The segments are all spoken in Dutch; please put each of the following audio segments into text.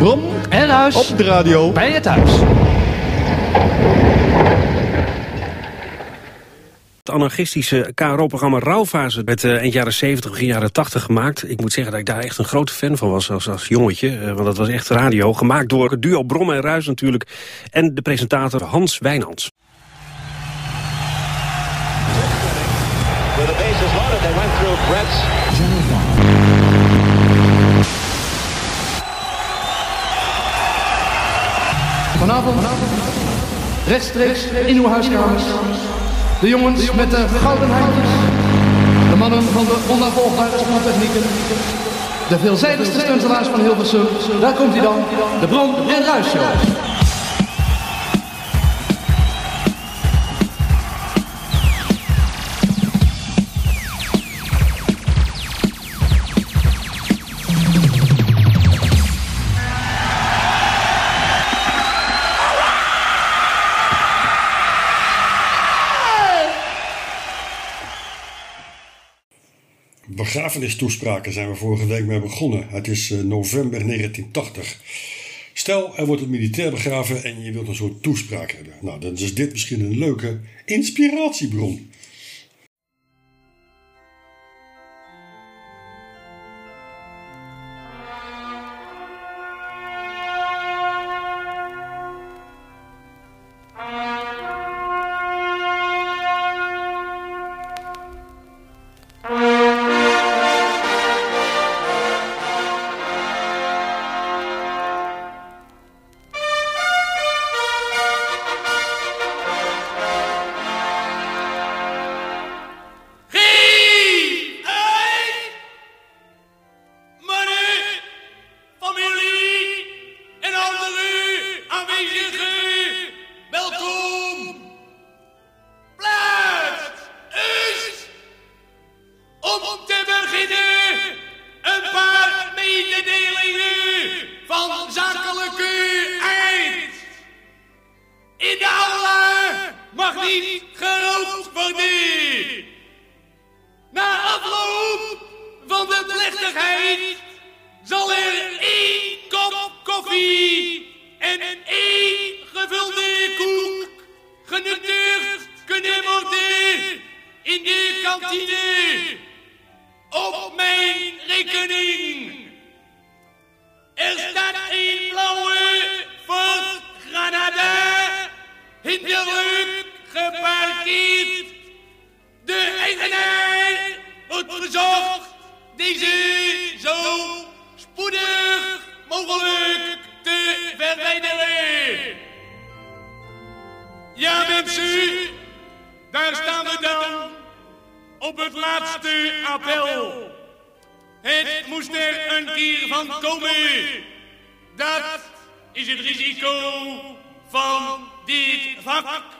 Brom en Ruis op de radio. bij je thuis. Het anarchistische KRO-programma Rauwfase werd uh, eind jaren 70, begin jaren 80 gemaakt. Ik moet zeggen dat ik daar echt een grote fan van was als, als jongetje. Uh, want dat was echt radio. Gemaakt door het duo Brom en Ruis natuurlijk. En de presentator Hans Wijnands. With the bases loaded, they went through Brett's Vanavond, rechtstreeks in uw huiskamers. De jongens met de gouden handjes. De mannen van de onnavolgbare spoortechnieken. De veelzijdigste stuntelaars van Hilversum. Daar komt hij dan, de Bron en Ruis Begrafenistoespraken zijn we vorige week mee begonnen. Het is uh, november 1980. Stel, er wordt een militair begraven en je wilt een soort toespraak hebben. Nou, dan is dit misschien een leuke inspiratiebron. niet gerookt. Na afloop van de plechtigheid zal er één kop koffie en één gevulde koek genuttigd kunnen worden in die kantine op mijn rekening. de eigenaar wordt verzocht deze zo spoedig mogelijk te verwijderen. Ja mensen, daar staan we dan op het laatste appel. Het moest er een keer van komen. Dat is het risico van dit vak.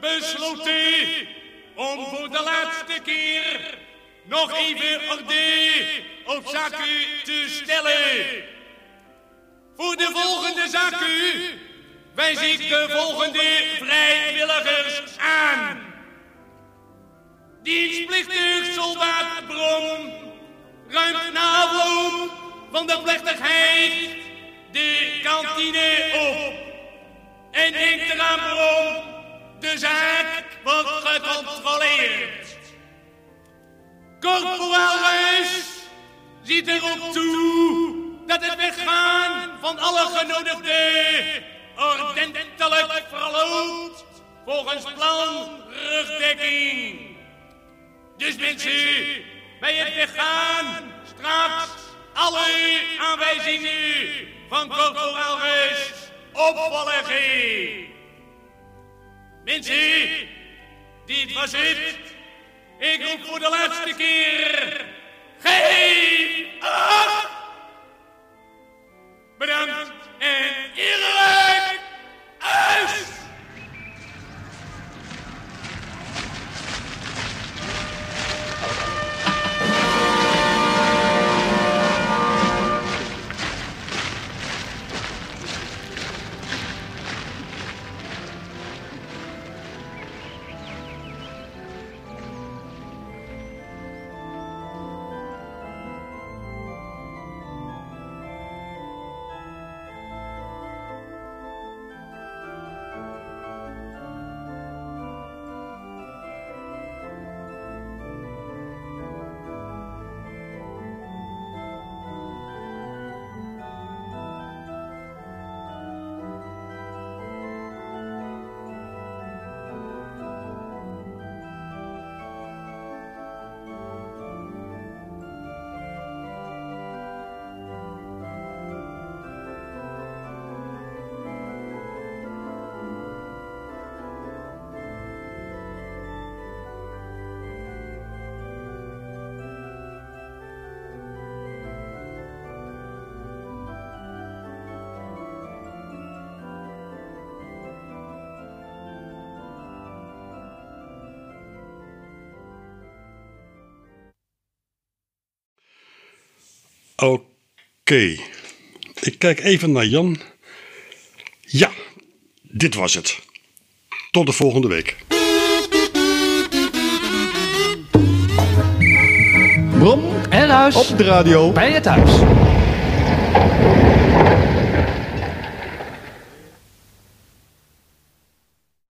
besloten om voor de laatste keer nog even orde op zaken te stellen. Voor de volgende zaken wijs ik de volgende vrijwilligers aan. Dienstplichtig soldaat Brom ruimt na afloop van de plechtigheid zaak wordt gecontroleerd. Corporaal ziet erop toe dat het weggaan van alle genodigden ordentelijk verloopt volgens plan rugdekking. Dus mensen, bij het weggaan straks alle aanwijzingen van Corporaal Rus opvolgen. Mensen, dit was het. Ik roep voor de laatste keer. Geef! Oké. Ik kijk even naar Jan. Ja, dit was het. Tot de volgende week. Brom en ruis Op de radio. bij je thuis.